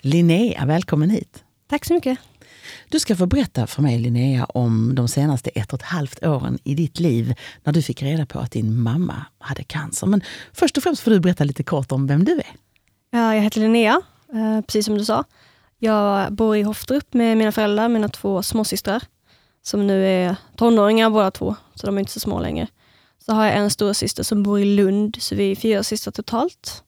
Linnea, välkommen hit. Tack så mycket. Du ska få berätta för mig, Linnea, om de senaste ett och ett halvt åren i ditt liv när du fick reda på att din mamma hade cancer. Men först och främst får du berätta lite kort om vem du är. Ja, jag heter Linnea, eh, precis som du sa. Jag bor i Hoftrup med mina föräldrar, mina två småsystrar, som nu är tonåringar båda två, så de är inte så små längre. Så har jag en storasyster som bor i Lund, så vi är fyra systrar totalt.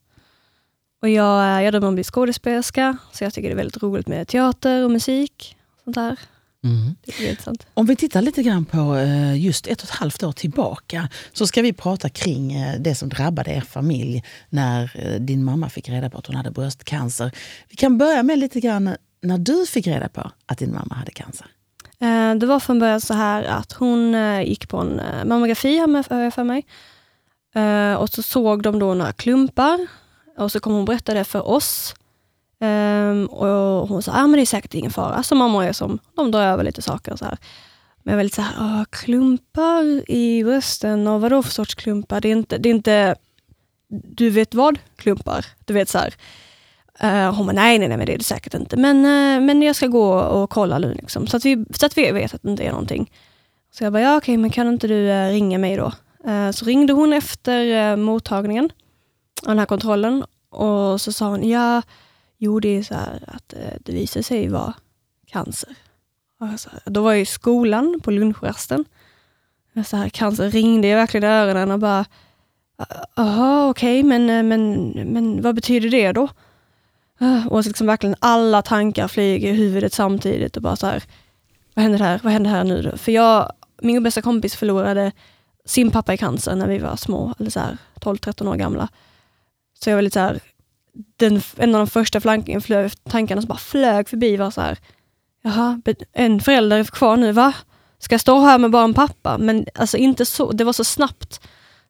Och jag, jag drömmer om att bli skådespelerska, så jag tycker det är väldigt roligt med teater och musik. Sånt där. Mm. Om vi tittar lite grann på eh, just ett och ett halvt år tillbaka så ska vi prata kring eh, det som drabbade er familj när eh, din mamma fick reda på att hon hade bröstcancer. Vi kan börja med lite grann när du fick reda på att din mamma hade cancer. Det var från början så här att hon gick på en mammografi, har jag för mig. Och så såg de då några klumpar och så kom hon berätta det för oss. Um, och hon sa, ah, men det är säkert ingen fara. Så mamma är som, de drar över lite saker. Och så här. Men jag var lite så här, ah, klumpar i brösten, och vad då för sorts klumpar? Det är inte, det är inte du vet vad, klumpar. Du vet så här. Uh, hon bara, nej, nej, nej, men det är det säkert inte. Men, uh, men jag ska gå och kolla nu, liksom, så, att vi, så att vi vet att det inte är någonting. Så jag bara, ja okej, men kan inte du uh, ringa mig då? så ringde hon efter mottagningen den här kontrollen och så sa hon, ja, Jo, det är så att eh, det visar sig vara cancer. Så, då var jag i skolan på lunchrasten. Så här, cancer ringde i verkligen i öronen och bara, ah, jaha okej, okay, men, eh, men, men vad betyder det då? Eh, och så liksom verkligen alla tankar flyger i huvudet samtidigt och bara så här, vad händer här? Vad händer här nu då? För jag, min bästa kompis förlorade sin pappa i cancer när vi var små, eller så 12-13 år gamla. Så jag var lite så här, den, en av de första flanken, flög, tankarna som bara flög förbi var så här, jaha, en förälder är kvar nu, va? Ska jag stå här med bara en pappa? Men alltså inte så, det var så snabbt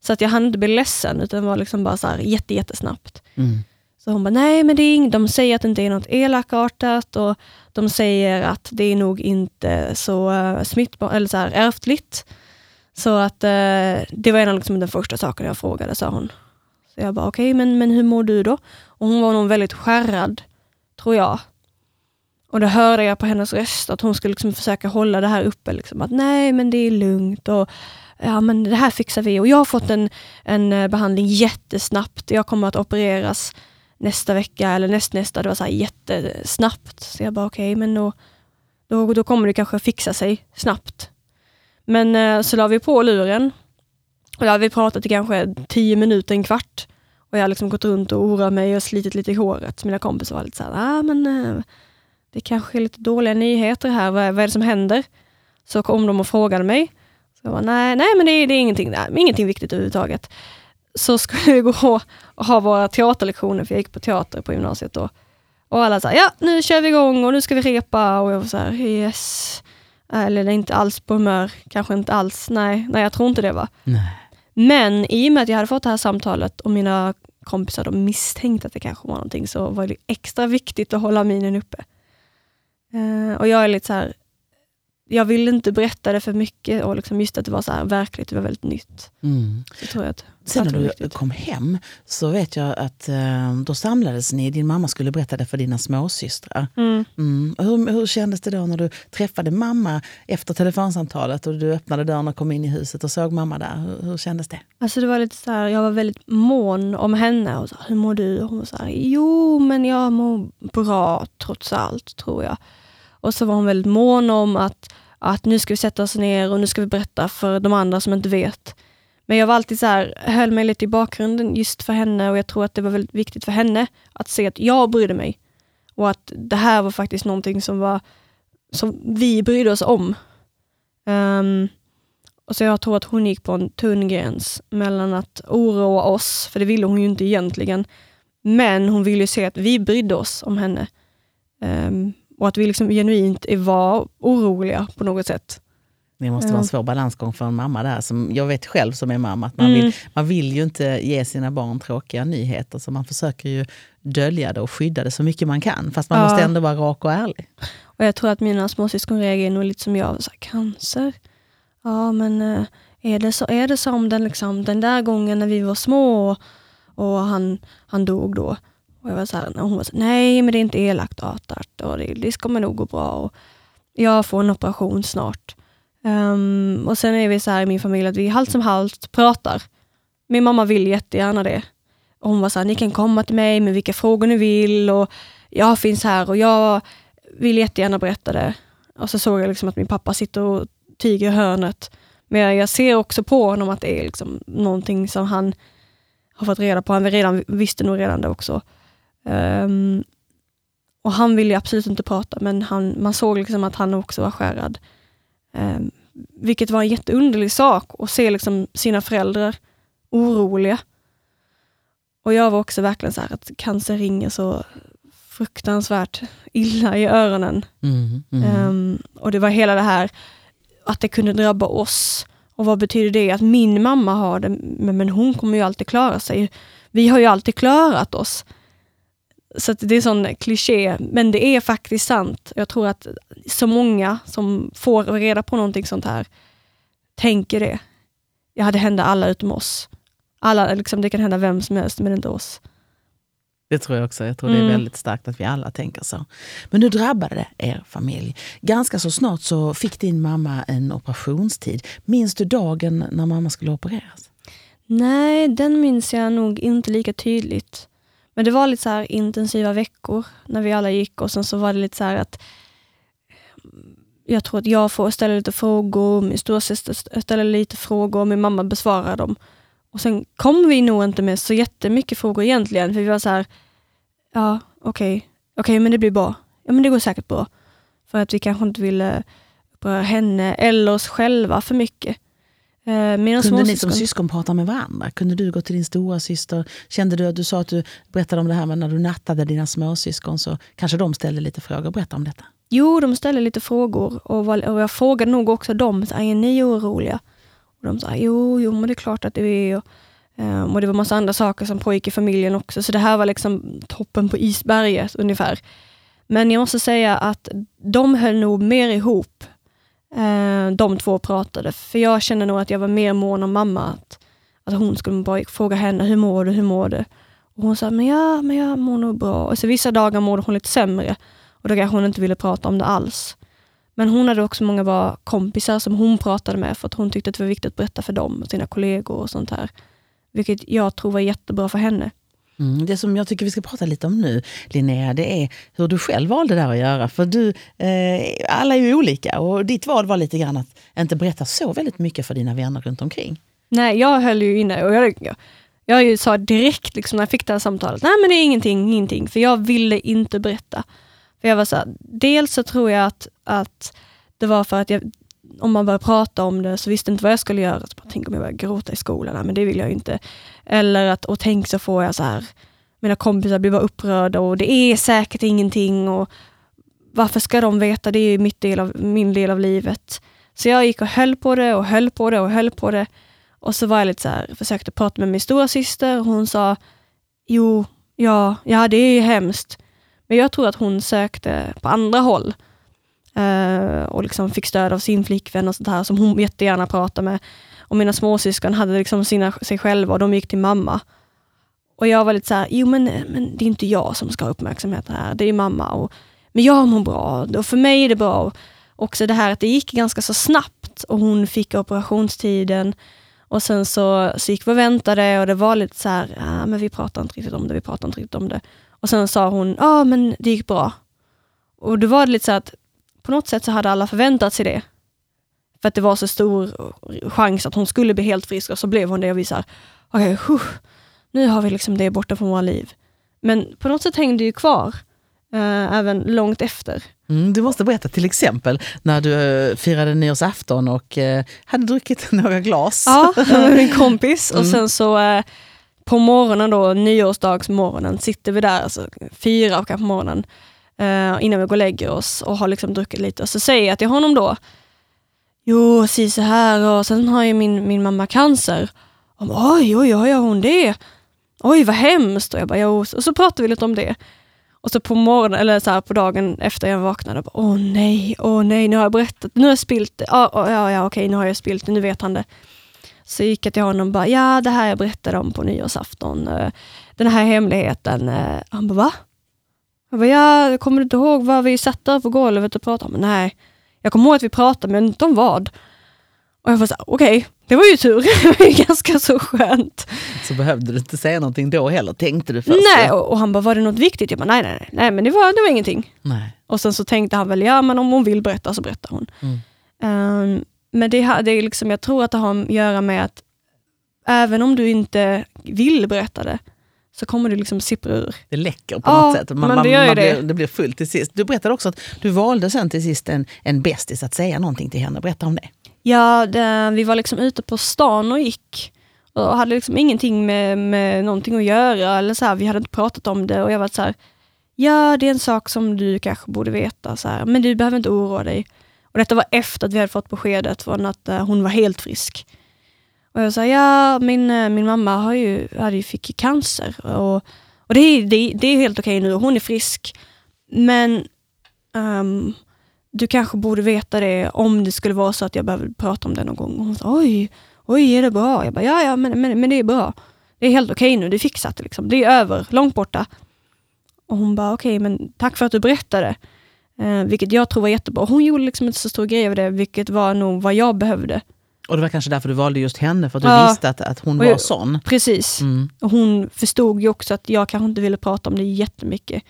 så att jag hann inte bli ledsen, utan var liksom bara så här jätte, jättesnabbt. Mm. Så hon bara, nej men det är de säger att det inte är något elakartat och de säger att det är nog inte så uh, smittbart, eller så här ärftligt. Så att uh, det var en av liksom, den första sakerna jag frågade, sa hon. Så jag bara, okej, okay, men, men hur mår du då? Och hon var nog väldigt skärrad, tror jag. Och då hörde jag på hennes röst att hon skulle liksom försöka hålla det här uppe. Liksom, att nej, men det är lugnt och ja, men det här fixar vi. Och jag har fått en, en eh, behandling jättesnabbt. Jag kommer att opereras nästa vecka eller nästnästa. Det var så här jättesnabbt. Så jag bara, okej, okay, men då, då, då kommer det kanske fixa sig snabbt. Men eh, så la vi på luren. Och då hade vi pratat i kanske tio minuter, en kvart. Och jag har liksom gått runt och orat mig och slitit lite i håret. Mina kompisar var lite såhär, ah, men eh, det kanske är lite dåliga nyheter här, vad, vad är det som händer? Så kom de och frågade mig. Så jag bara, nej, nej men det är, det är ingenting, nej, ingenting viktigt överhuvudtaget. Så skulle vi gå och ha våra teaterlektioner, för jag gick på teater på gymnasiet då. Och alla sa, ja nu kör vi igång och nu ska vi repa. Och jag var så här, yes. Eller inte alls på humör, kanske inte alls, nej, nej jag tror inte det va. Nej. Men i och med att jag hade fått det här samtalet och mina kompisar de misstänkte att det kanske var någonting, så var det extra viktigt att hålla minen uppe. Uh, och jag är lite så här, jag ville inte berätta det för mycket och liksom just att det var så här verkligt, det var väldigt nytt. Mm. Så tror jag att, Sen när du viktigt. kom hem så vet jag att eh, då samlades ni, din mamma skulle berätta det för dina småsystrar. Mm. Mm. Hur, hur kändes det då när du träffade mamma efter telefonsamtalet och du öppnade dörren och kom in i huset och såg mamma där? Hur, hur kändes det? Alltså det var lite så här, jag var väldigt mån om henne. Och så, hur mår du? Och hon var så här, jo men jag mår bra trots allt tror jag. Och så var hon väldigt mån om att, att nu ska vi sätta oss ner och nu ska vi berätta för de andra som inte vet. Men jag var alltid så här, höll mig lite i bakgrunden just för henne och jag tror att det var väldigt viktigt för henne att se att jag brydde mig. Och att det här var faktiskt någonting som, var, som vi brydde oss om. Um, och så jag tror att hon gick på en tunn gräns mellan att oroa oss, för det ville hon ju inte egentligen, men hon ville se att vi brydde oss om henne. Um, och att vi liksom genuint var oroliga på något sätt. Det måste vara en svår balansgång för en mamma där. Som jag vet själv som är mamma, att man, mm. vill, man vill ju inte ge sina barn tråkiga nyheter. Så man försöker ju dölja det och skydda det så mycket man kan. Fast man ja. måste ändå vara rak och ärlig. Och Jag tror att mina småsyskon reagerar nog lite som jag. Så här, cancer? Ja, men eh, är det, så, är det som den, liksom, den där gången när vi var små och, och han, han dog då? Och jag var så här, hon var så nej men det är inte elakartat och det, det kommer nog gå bra. Och jag får en operation snart. Um, och sen är vi så här i min familj att vi halvt som halvt pratar. Min mamma vill jättegärna det. Och hon var så här, ni kan komma till mig med vilka frågor ni vill och jag finns här och jag vill jättegärna berätta det. Och så såg jag liksom att min pappa sitter och tiger i hörnet. Men jag ser också på honom att det är liksom någonting som han har fått reda på. Han redan, visste nog redan det också. Um, och han ville absolut inte prata, men han, man såg liksom att han också var skärrad. Um, vilket var en jätteunderlig sak att se liksom sina föräldrar oroliga. Och jag var också verkligen så här att cancer ringer så fruktansvärt illa i öronen. Mm, mm. Um, och det var hela det här att det kunde drabba oss. Och vad betyder det? Att min mamma har det, men, men hon kommer ju alltid klara sig. Vi har ju alltid klarat oss. Så det är sån kliché, men det är faktiskt sant. Jag tror att så många som får reda på någonting sånt här tänker det. Ja, det händer alla utom oss. Alla, liksom, det kan hända vem som helst, men inte oss. Det tror jag också. Jag tror mm. det är mm. väldigt starkt att vi alla tänker så. Men nu drabbade det er familj. Ganska så snart så fick din mamma en operationstid. Minns du dagen när mamma skulle opereras? Nej, den minns jag nog inte lika tydligt. Men det var lite så intensiva veckor när vi alla gick och sen så var det lite så att jag tror att jag får ställa lite frågor, min storasyster ställer lite frågor min mamma besvarar dem. Och sen kom vi nog inte med så jättemycket frågor egentligen, för vi var så här, ja okej, okay, okej okay, men det blir bra. Ja men det går säkert bra. För att vi kanske inte ville uppröra henne eller oss själva för mycket. Eh, Kunde småsyskon... ni som syskon prata med varandra? Kunde du gå till din stora syster? Kände du att du sa att du berättade om det här med när du nattade dina småsyskon så kanske de ställde lite frågor. Berätta om detta. Jo, de ställde lite frågor och, och jag frågade nog också dem, är ni oroliga? Och de sa, jo, jo, men det är klart att det är. Och, um, och det var massa andra saker som pågick i familjen också, så det här var liksom toppen på isberget ungefär. Men jag måste säga att de höll nog mer ihop Eh, de två pratade, för jag kände nog att jag var mer mån om mamma. Att, att hon skulle bara fråga henne, hur mår du, hur mår du? Och hon sa, men ja, men jag mår nog bra. Och så vissa dagar mådde hon lite sämre och då kanske hon inte ville prata om det alls. Men hon hade också många bra kompisar som hon pratade med för att hon tyckte att det var viktigt att berätta för dem sina kollegor och sånt här. Vilket jag tror var jättebra för henne. Mm, det som jag tycker vi ska prata lite om nu, Linnea, det är hur du själv valde där att göra. För du, eh, alla är ju olika och ditt val var lite grann att inte berätta så väldigt mycket för dina vänner runt omkring. Nej, jag höll ju inne och jag, jag, jag sa direkt liksom, när jag fick det här samtalet, nej men det är ingenting, ingenting, för jag ville inte berätta. För jag var så här, dels så tror jag att, att det var för att jag, om man började prata om det så visste jag inte vad jag skulle göra. Så bara, tänk om jag börjar gråta i skolan, nej, men det vill jag inte. Eller att, och tänk så får jag så här, mina kompisar blir bara upprörda och det är säkert ingenting. Och varför ska de veta? Det är mitt del av, min del av livet. Så jag gick och höll på det och höll på det och höll på det. Och så var jag lite så här, försökte prata med min stora syster och hon sa, jo, ja, ja det är ju hemskt. Men jag tror att hon sökte på andra håll. Uh, och liksom fick stöd av sin flickvän och sånt här som hon jättegärna pratade med. Och mina småsyskon hade liksom sina, sig själva och de gick till mamma. Och jag var lite så här, jo men, men det är inte jag som ska ha uppmärksamheten här, det är mamma. Och, men jag mår bra och för mig är det bra. Och också det här att det gick ganska så snabbt och hon fick operationstiden. Och sen så, så gick vi och väntade och det var lite så här, ah, men vi pratar inte riktigt om det, vi pratar inte riktigt om det. Och sen sa hon, ja men det gick bra. Och då var det lite så att på något sätt så hade alla förväntat sig det. För att det var så stor chans att hon skulle bli helt frisk och så blev hon det och vi sa, okej, okay, nu har vi liksom det borta från våra liv. Men på något sätt hängde det ju kvar, eh, även långt efter. Mm, du måste berätta till exempel när du eh, firade nyårsafton och eh, hade druckit några glas. Ja, med min kompis. Mm. Och sen så eh, på morgonen då, nyårsdagsmorgonen, sitter vi där, alltså fyra på morgonen, eh, innan vi går och lägger oss och har liksom druckit lite. Och så säger jag till honom då, jo, si så här och sen har ju min, min mamma cancer. Och oj, oj, oj, har hon det? Oj, vad hemskt. Och, jag bara, jo. och så pratar vi lite om det. Och så på morgonen, eller så här, på dagen efter jag vaknade, bara, åh nej, åh nej, nu har jag berättat, nu har jag spilt det. Ja, ja, ja, okej, nu har jag spilt det, nu vet han det. Så gick jag till honom och bara, ja det här jag berättade om på nyårsafton, eh, den här hemligheten. Eh, han bara, va? Jag bara, ja, kommer du inte ihåg vad vi satt där på golvet och pratade om? Nej, jag kommer ihåg att vi pratade, men inte om vad. Och jag var såhär, okej, okay, det var ju tur. det var ju ganska så skönt. Så behövde du inte säga någonting då heller, tänkte du först? Nej, och, och han bara, var det något viktigt? Jag bara, nej, nej, nej, nej men det var, det var ingenting. Nej. Och sen så tänkte han väl, ja men om hon vill berätta så berättar hon. Mm. Um, men det, det är liksom, jag tror att det har att göra med att även om du inte vill berätta det, så kommer det liksom sippra ur. Det läcker på ja, något sätt. Man, men det, gör man det. Blir, det blir fullt till sist. Du berättade också att du valde sen till sist en, en bästis att säga någonting till henne. Berätta om det. Ja, det, vi var liksom ute på stan och gick och hade liksom ingenting med, med någonting att göra. Eller så här, vi hade inte pratat om det och jag var så här, ja det är en sak som du kanske borde veta, så här, men du behöver inte oroa dig. Och Detta var efter att vi hade fått beskedet från att uh, hon var helt frisk. Och jag sa, ja min, eh, min mamma har ju, hade ju fick cancer och, och det, är, det, det är helt okej okay nu, hon är frisk. Men um, du kanske borde veta det om det skulle vara så att jag behöver prata om det någon gång. Och hon sa, oj, oj är det bra? Jag bara, ja, ja men, men, men det är bra. Det är helt okej okay nu, det är fixat. Liksom. Det är över, långt borta. Och hon bara, okej, okay, men tack för att du berättade. Eh, vilket jag tror var jättebra. Hon gjorde liksom inte så stor grej av det, vilket var nog vad jag behövde. Och det var kanske därför du valde just henne, för att du ja. visste att, att hon var jag, sån? Precis. Mm. Och hon förstod ju också att jag kanske inte ville prata om det jättemycket.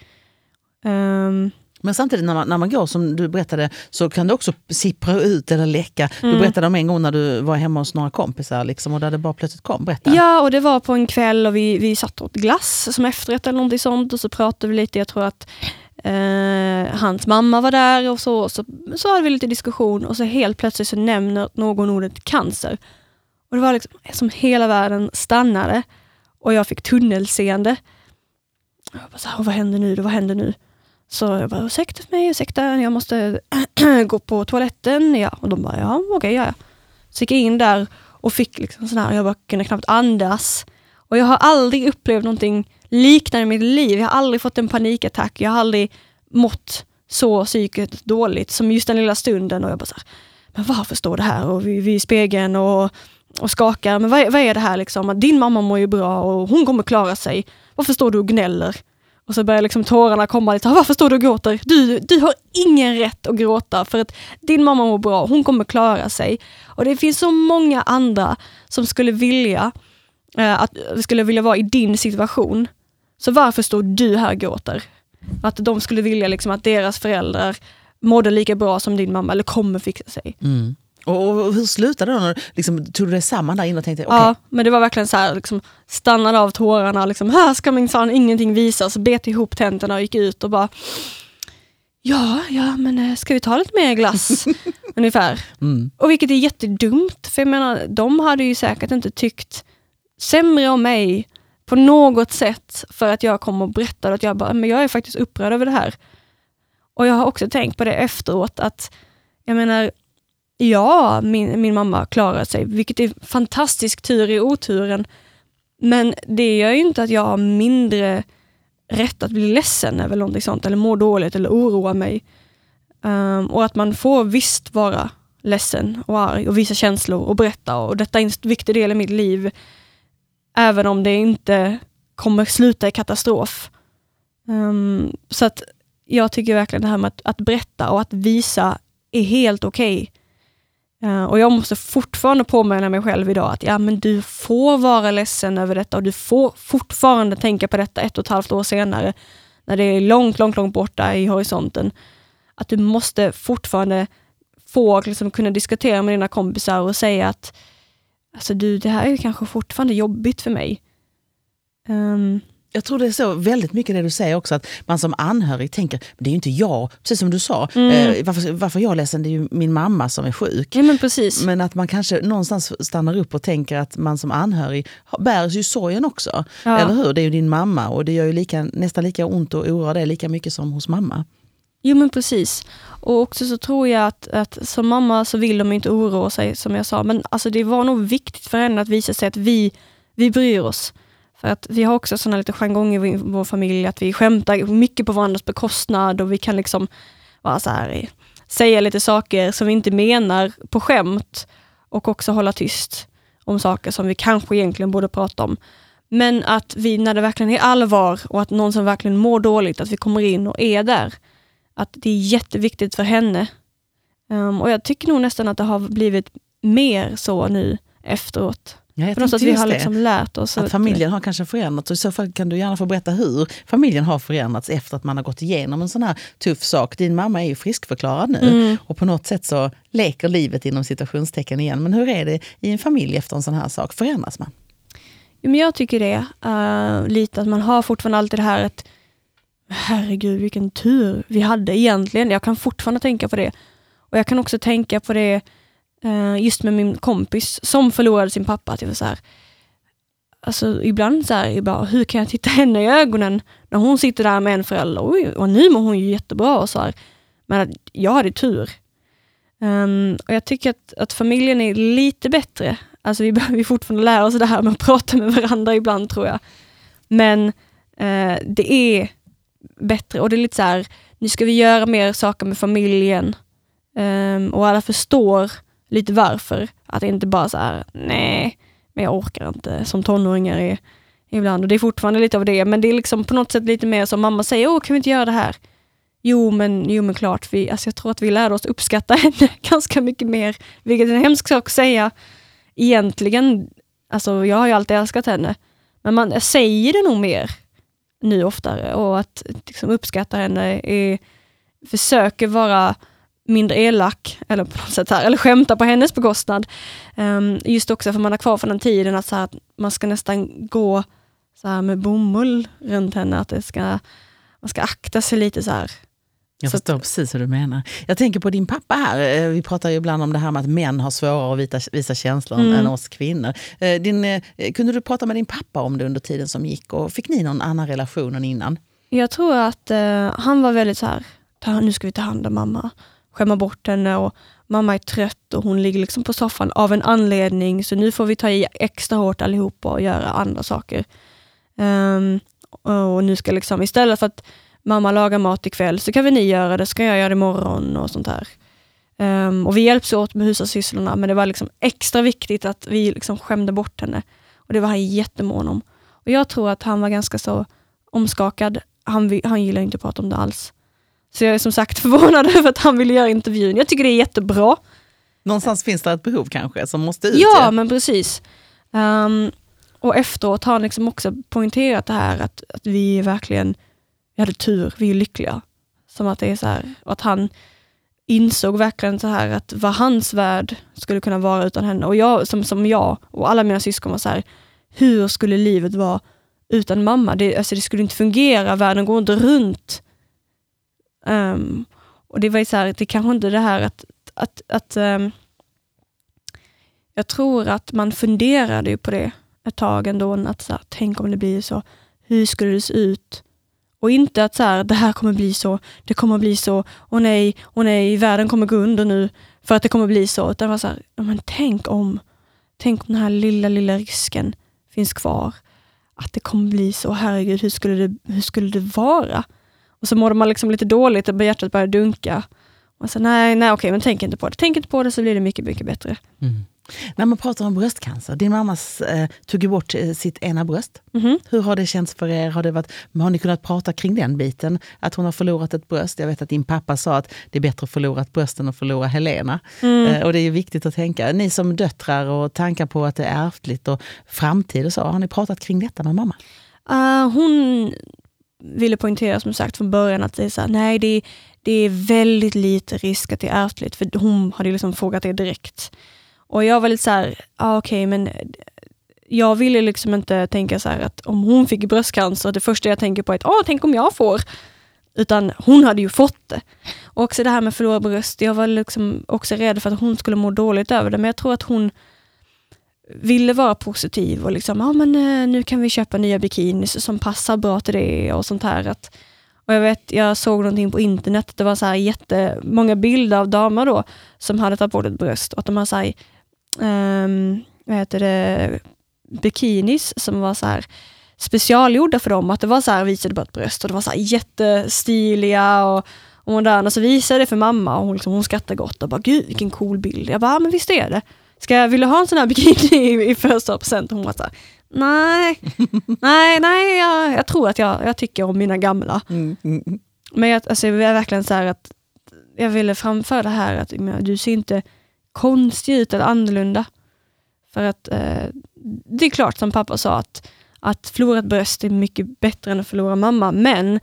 Um, men samtidigt när man, när man går som du berättade så kan det också sippra ut eller läcka. Mm. Du berättade om en gång när du var hemma hos några kompisar liksom, och där det bara plötsligt kom. Berätta. Ja, och det var på en kväll och vi, vi satt och åt glass som efterrätt eller någonting sånt och så pratade vi lite. Jag tror att eh, hans mamma var där och så, så. Så hade vi lite diskussion och så helt plötsligt så nämner någon ordet cancer. Och det var liksom som hela världen stannade och jag fick tunnelseende. Jag bara så här, vad händer nu? Vad händer nu? Så jag bara, ursäkta mig, ursäkta, jag måste gå på toaletten. Ja. Och de bara, ja okej, okay, ja, ja. Så gick jag in där och fick liksom sån här, jag bara kunde knappt andas. Och jag har aldrig upplevt någonting liknande mitt liv. Jag har aldrig fått en panikattack. Jag har aldrig mått så psykiskt dåligt som just den lilla stunden. Och jag bara så här, men varför står det här? Och vi, vi i spegeln och, och skakar. Men vad, vad är det här liksom? din mamma mår ju bra och hon kommer klara sig. Varför står du och gnäller? Och så börjar liksom tårarna komma lite. Ah, varför står du och gråter? Du, du har ingen rätt att gråta för att din mamma mår bra. Hon kommer klara sig. Och det finns så många andra som skulle vilja eh, att skulle vilja vara i din situation. Så varför står du här och gråter? Att de skulle vilja liksom att deras föräldrar mådde lika bra som din mamma eller kommer fixa sig. Mm. Och, hur slutade det? Liksom, tog du dig samman där inne och tänkte okay. Ja, men det var verkligen så här, liksom, stannade av tårarna. Liksom, här ska minsann ingenting visas. Bet ihop tänderna och gick ut och bara Ja, ja men eh, ska vi ta lite mer glass? Ungefär. Mm. Och vilket är jättedumt, för jag menar, de hade ju säkert inte tyckt sämre om mig på något sätt för att jag kom och berättade att jag bara, men jag är faktiskt upprörd över det här. Och jag har också tänkt på det efteråt att, jag menar, ja, min, min mamma klarade sig, vilket är fantastisk tur i oturen. Men det gör ju inte att jag har mindre rätt att bli ledsen över någonting sånt, eller må dåligt eller oroa mig. Um, och att man får visst vara ledsen och arg och visa känslor och berätta. Och detta är en viktig del i mitt liv. Även om det inte kommer sluta i katastrof. Um, så att jag tycker verkligen det här med att, att berätta och att visa är helt okej. Okay. Uh, och jag måste fortfarande påminna mig själv idag att ja, men du får vara ledsen över detta och du får fortfarande tänka på detta ett och ett halvt år senare, när det är långt, långt, långt borta i horisonten. Att du måste fortfarande få liksom, kunna diskutera med dina kompisar och säga att alltså, du, det här är kanske fortfarande jobbigt för mig. Um, jag tror det är så väldigt mycket det du säger också, att man som anhörig tänker, det är ju inte jag, precis som du sa, mm. eh, varför, varför jag är ledsen, det är ju min mamma som är sjuk. Ja, men, precis. men att man kanske någonstans stannar upp och tänker att man som anhörig bär ju sorgen också. Ja. Eller hur? Det är ju din mamma och det gör ju lika, nästan lika ont och oroar det lika mycket som hos mamma. Jo men precis. Och också så tror jag att, att som mamma så vill de inte oroa sig som jag sa, men alltså det var nog viktigt för henne att visa sig att vi, vi bryr oss. För att vi har också sådana lite jargong i vår familj, att vi skämtar mycket på varandras bekostnad och vi kan liksom vara så här, eh, säga lite saker som vi inte menar på skämt och också hålla tyst om saker som vi kanske egentligen borde prata om. Men att vi, när det verkligen är allvar och att någon som verkligen mår dåligt, att vi kommer in och är där. Att det är jätteviktigt för henne. Um, och jag tycker nog nästan att det har blivit mer så nu efteråt. Ja, jag För något att tänkte vi har liksom lärt oss. Att familjen har kanske förändrats och i så fall kan du gärna få berätta hur familjen har förändrats efter att man har gått igenom en sån här tuff sak. Din mamma är ju friskförklarad nu Mm. och på något sätt så leker livet inom citationstecken igen. Men hur är det i en familj efter en sån här sak? Förändras man? Men jag tycker det. Uh, lite att man har fortfarande alltid det här att herregud vilken tur vi hade egentligen. Jag kan fortfarande tänka på det. Och jag kan också tänka på det eh, just med min kompis som förlorade sin pappa. Att jag var så här, alltså ibland så här, jag bara, hur kan jag titta henne i ögonen när hon sitter där med en förälder? Oj, och nu mår hon ju jättebra. Och så här. Men att jag hade tur. Um, och Jag tycker att, att familjen är lite bättre. Alltså vi behöver fortfarande lära oss det här med att prata med varandra ibland tror jag. Men eh, det är bättre och det är lite så här, nu ska vi göra mer saker med familjen. Um, och alla förstår lite varför. Att det inte bara så här, nej, men jag orkar inte, som tonåringar är ibland. Och det är fortfarande lite av det, men det är liksom på något sätt lite mer som mamma säger, åh kan vi inte göra det här? Jo men, jo, men klart, vi, alltså jag tror att vi lärde oss uppskatta henne ganska mycket mer, vilket är en hemsk sak att säga. Egentligen, alltså jag har ju alltid älskat henne, men man säger det nog mer nu oftare och att liksom, uppskatta henne är, försöker vara mindre elak, eller på något sätt här, eller skämta på hennes bekostnad. Um, just också för man har kvar från den tiden att, så här, att man ska nästan gå så här, med bomull runt henne, att det ska, man ska akta sig lite så här. Jag Så förstår precis vad du menar. Jag tänker på din pappa här. Eh, Vi pratar ju ibland om det här med att män har svårare att visa, visa känslor Mm. än oss kvinnor. Eh, Din, eh, kunde du prata med din pappa om det under tiden som gick? Och fick ni någon annan relation än innan? Jag tror att eh, han var väldigt så här, "Ta- nu ska vi ta hand om mamma, skämma bort henne och mamma är trött och hon ligger liksom på soffan av en anledning så nu får vi ta i extra hårt allihopa och göra andra saker. Ehm, och nu ska liksom, istället för att mamma lagar mat ikväll så kan väl ni göra det, ska jag göra det imorgon och sånt där. Ehm, och vi hjälps åt med hushållssysslorna men det var liksom extra viktigt att vi liksom skämde bort henne. Och det var han jättemån om. Och jag tror att han var ganska så omskakad. Han, han gillar inte att prata om det alls. Så jag är som sagt förvånad över att han ville göra intervjun. Jag tycker det är jättebra. Någonstans finns det ett behov kanske som måste ut. Ja, men precis. Ehm, och efteråt har han liksom också poängterat det här att, att vi verkligen, vi hade tur, vi är lyckliga. Som att det är så här, och att han insåg verkligen så här att vad hans värld skulle kunna vara utan henne. Och jag, som, som jag och alla mina syskon var så här, hur skulle livet vara utan mamma? Det, alltså det skulle inte fungera, världen går inte runt. Um, och det var ju så här, det kanske inte det här att, att, att um, jag tror att man funderade ju på det ett tag ändå, att så här, tänk om det blir så, hur skulle det se ut? Och inte att så här, det här kommer bli så, det kommer bli så, och nej, och nej, världen kommer gå under nu för att det kommer bli så. Utan var så här, men tänk om, tänk om den här lilla, lilla risken finns kvar. Att det kommer bli så, herregud, hur skulle det, hur skulle det vara? Och så mådde man liksom lite dåligt och hjärtat började dunka. Och så, nej, nej, okej, men tänk inte på det. Tänk inte på det så blir det mycket, mycket bättre. Mm. När man pratar om bröstcancer, din mamma eh, tog ju bort eh, sitt ena bröst. Mhm. Hur har det känts för er? Har, det varit, har ni kunnat prata kring den biten? Att hon har förlorat ett bröst. Jag vet att din pappa sa att det är bättre att förlora ett bröst än att förlora Helena. Mm. Eh, och det är ju viktigt att tänka. Ni som döttrar och tankar på att det är ärftligt och framtid och så. Har ni pratat kring detta med mamma? Uh, hon ville poängtera som sagt från början att det är så här, nej det är, det är väldigt lite risk att det är ärftligt, för hon hade liksom frågat det direkt. Och jag var lite så här, ah, okej men jag ville liksom inte tänka så här att om hon fick bröstcancer, det första jag tänker på är att ah, tänk om jag får. Utan hon hade ju fått det. Och också det här med förlora bröst, jag var liksom också rädd för att hon skulle må dåligt över det, men jag tror att hon ville vara positiv och liksom, ja men eh, nu kan vi köpa nya bikinis som passar bra till det och sånt här. Att, och jag vet, jag såg någonting på internet, det var så här jättemånga bilder av damer då som hade tagit bort ett bröst och att de har så här, ehm, vad heter det, bikinis som var så här specialgjorda för dem, att det var så här, visade bara ett bröst och det var så här jättestiliga och, och moderna. Så visade jag det för mamma och hon, liksom, hon skrattade gott och bara, gud vilken cool bild. Jag bara, ja, men visst är det. Ska jag, vill du ha en sån här bikini i, i födelsedagspresent? Hon var såhär, nej, nej, nej jag, jag tror att jag, jag tycker om mina gamla. Mm, mm, mm. Men jag, alltså, jag är verkligen så här att jag ville framföra det här att men, du ser inte konstig ut eller annorlunda. För att eh, det är klart som pappa sa att, att förlora ett bröst är mycket bättre än att förlora mamma, men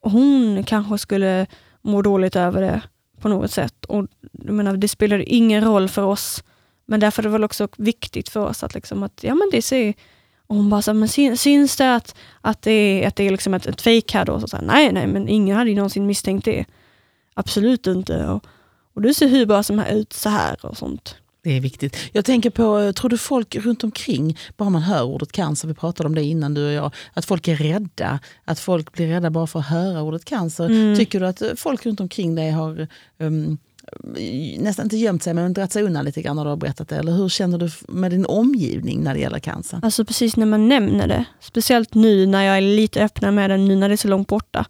hon kanske skulle må dåligt över det på något sätt. Och jag menar, Det spelar ingen roll för oss, men därför är det väl också viktigt för oss att, liksom, att ja, men det ser och hon bara, så, men syns det att, att det är, att det är liksom ett, ett fake här då? Så, så här, nej, nej, men ingen hade ju någonsin misstänkt det. Absolut inte. Och, och du ser hur bra som ut så här och sånt. Det är viktigt. Jag tänker på, tror du folk runt omkring, bara man hör ordet cancer, vi pratade om det innan du och jag, att folk är rädda. Att folk blir rädda bara för att höra ordet cancer. Mm. Tycker du att folk runt omkring dig har um, nästan inte gömt sig men dragit sig undan lite grann när du har berättat det? Eller hur känner du med din omgivning när det gäller cancer? Alltså precis när man nämner det, speciellt nu när jag är lite öppnare med det, nu när det är så långt borta.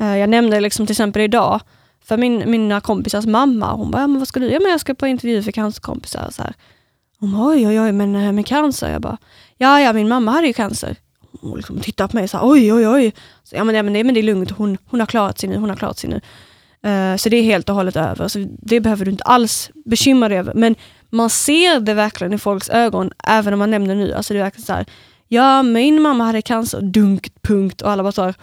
Eh, jag nämnde liksom till exempel idag, för min, mina kompisars mamma, hon bara, ja, men vad ska du? Ja, men jag ska på intervju för cancerkompisar. Så här. Hon bara, oj, oj, oj, men eh, med cancer? Jag bara, ja, ja, min mamma hade ju cancer. Hon liksom tittar på mig och här, oj, oj, oj. Så, ja, men, ja, men, det, men det är lugnt, hon, hon har klarat sig nu, hon har klarat sig nu. Uh, så det är helt och hållet över. Så det behöver du inte alls bekymra dig över. Men man ser det verkligen i folks ögon, även om man nämner nu. Alltså det är verkligen så här, ja min mamma hade cancer, dunk, punkt och alla bara såhär,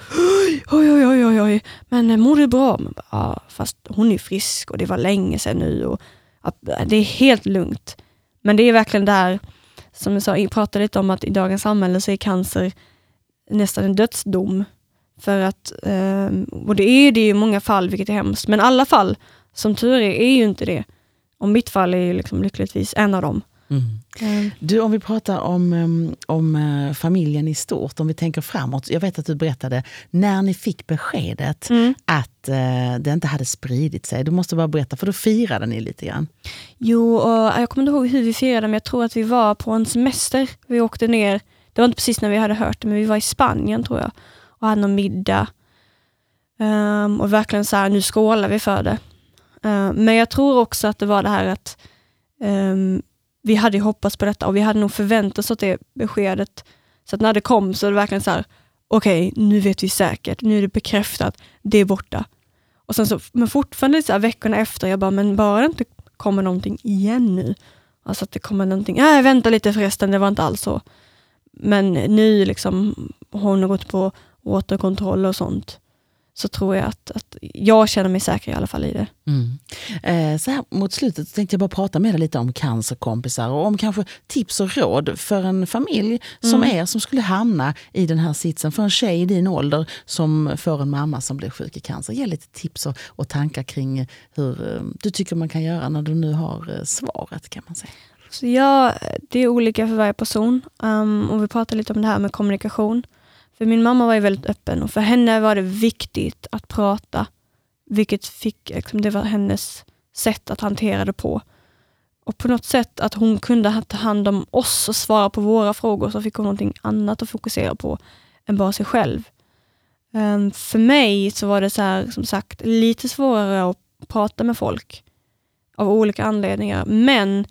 oj, oj, oj, oj, oj, men eh, mår du bra? Men bara, ja, fast hon är frisk och det var länge sedan nu och det är helt lugnt. Men det är verkligen där, som jag sa, jag pratade lite om att i dagens samhälle så är cancer nästan en dödsdom. För att, ehm, och det är det i många fall, vilket är hemskt, men alla fall, som tur är, är ju inte det. Och mitt fall är liksom lyckligtvis en av dem. Mm. Mm. Du, om vi pratar om, um, om uh, familjen i stort, om vi tänker framåt. Jag vet att du berättade när ni fick beskedet mm. att uh, det inte hade spridit sig. Du måste bara berätta, för då firade ni lite grann. Jo, och jag kommer inte ihåg hur vi firade, men jag tror att vi var på en semester. Vi åkte ner, det var inte precis när vi hade hört det, men vi var i Spanien tror jag och hade någon middag. Um, och verkligen så här, nu skålar vi för det. Uh, men jag tror också att det var det här att um, vi hade hoppats på detta och vi hade nog förväntat oss att det beskedet, så att när det kom så var det verkligen så här, okej, okay, nu vet vi säkert, nu är det bekräftat, det är borta. Och sen så, men fortfarande så här, veckorna efter, jag bara, men bara det inte kommer någonting igen nu. Alltså att det kommer någonting, nej vänta lite förresten, det var inte alls så. Men nu liksom, hon har gått på återkontroll och sånt, så tror jag att, att jag känner mig säker i alla fall i det. Mm. Eh, så här mot slutet tänkte jag bara prata med dig lite om cancerkompisar och om kanske tips och råd för en familj som mm. er som skulle hamna i den här sitsen. För en tjej i din ålder som får en mamma som blir sjuk i cancer. Ge lite tips och, och tankar kring hur eh, du tycker man kan göra när du nu har eh, svaret kan man säga. Så ja, det är olika för varje person. Um, och vi pratar lite om det här med kommunikation. För min mamma var ju väldigt öppen och för henne var det viktigt att prata. Vilket fick, liksom, det var hennes sätt att hantera det på. Och på något sätt att hon kunde ta hand om oss och svara på våra frågor så fick hon någonting annat att fokusera på än bara sig själv. Um, för mig så var det så här, som sagt lite svårare att prata med folk av olika anledningar. Men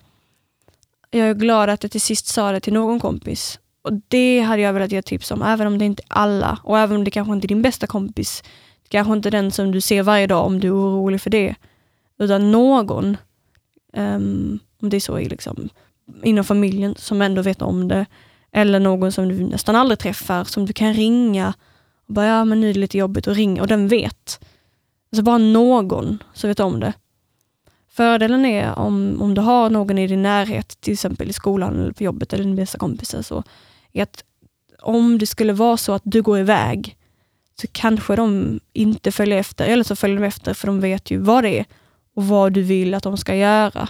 jag är glad att jag till sist sa det till någon kompis och Det hade jag velat ge tips om, även om det inte är alla och även om det kanske inte är din bästa kompis. Kanske inte den som du ser varje dag om du är orolig för det. Utan någon, um, om det är så liksom, inom familjen, som ändå vet om det. Eller någon som du nästan aldrig träffar, som du kan ringa. Och bara, ja men nu är det lite jobbigt att ringa och den vet. Alltså bara någon som vet om det. Fördelen är om, om du har någon i din närhet, till exempel i skolan eller på jobbet eller din bästa kompisar, så är att om det skulle vara så att du går iväg, så kanske de inte följer efter, eller så följer de efter för de vet ju vad det är och vad du vill att de ska göra.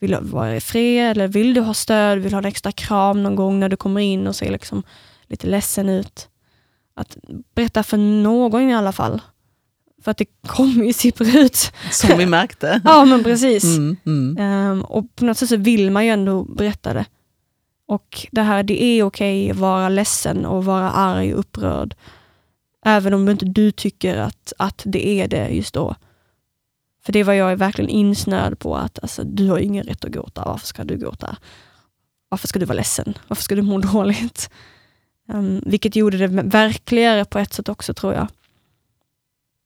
Vill du vara i fred eller vill du ha stöd? Vill du ha en extra kram någon gång när du kommer in och ser liksom lite ledsen ut? Att berätta för någon i alla fall. För att det kommer ju sippra ut. Som vi märkte. ja men precis. Mm, mm. Um, och på något sätt så vill man ju ändå berätta det. Och det här, det är okej att vara ledsen och vara arg och upprörd. Även om inte du tycker att, att det är det just då. För det var jag verkligen insnöad på, att alltså, du har ingen rätt att gråta, varför ska du gråta? varför ska du vara ledsen? Varför ska du må dåligt? Um, vilket gjorde det verkligare på ett sätt också tror jag.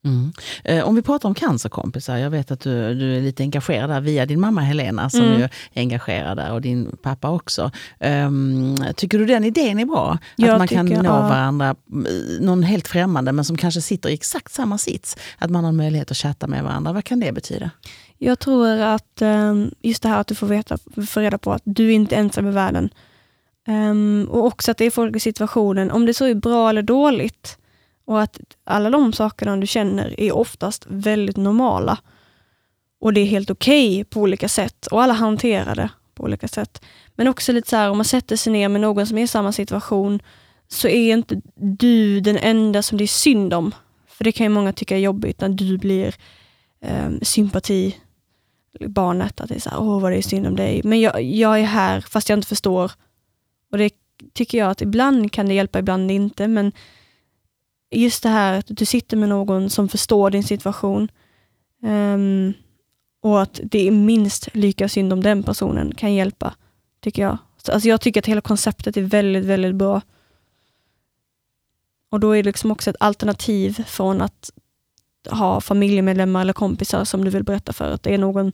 Mm. Eh, om vi pratar om cancerkompisar, jag vet att du, du är lite engagerad där via din mamma Helena som mm. är engagerad där och din pappa också. Um, tycker du den idén är bra? Jag att man tycker, kan nå ja. varandra, någon helt främmande men som kanske sitter i exakt samma sits. Att man har möjlighet att chatta med varandra. Vad kan det betyda? Jag tror att um, just det här att du får, veta, får reda på att du inte är ensam i världen. Um, och också att det är folk i situationen, om det så är bra eller dåligt, och att alla de sakerna du känner är oftast väldigt normala. Och det är helt okej okay på olika sätt och alla hanterar det på olika sätt. Men också lite så här, om man sätter sig ner med någon som är i samma situation, så är inte du den enda som det är synd om. För det kan ju många tycka är jobbigt när du blir eh, sympati barnet, att det är så här, åh vad det är synd om dig. Men jag, jag är här fast jag inte förstår. Och det tycker jag att ibland kan det hjälpa, ibland inte. Men just det här att du sitter med någon som förstår din situation um, och att det är minst lika synd om den personen kan hjälpa, tycker jag. Så, alltså jag tycker att hela konceptet är väldigt, väldigt bra. Och då är det liksom också ett alternativ från att ha familjemedlemmar eller kompisar som du vill berätta för. Att det är någon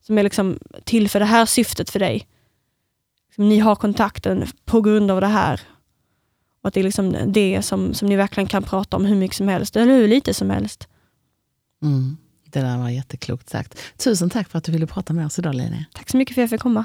som är liksom till för det här syftet för dig. Liksom, ni har kontakten på grund av det här och att det är liksom det som, som ni verkligen kan prata om hur mycket som helst, eller hur lite som helst. Mm. Det där var jätteklokt sagt. Tusen tack för att du ville prata med oss idag Linnea. Tack så mycket för att jag fick komma.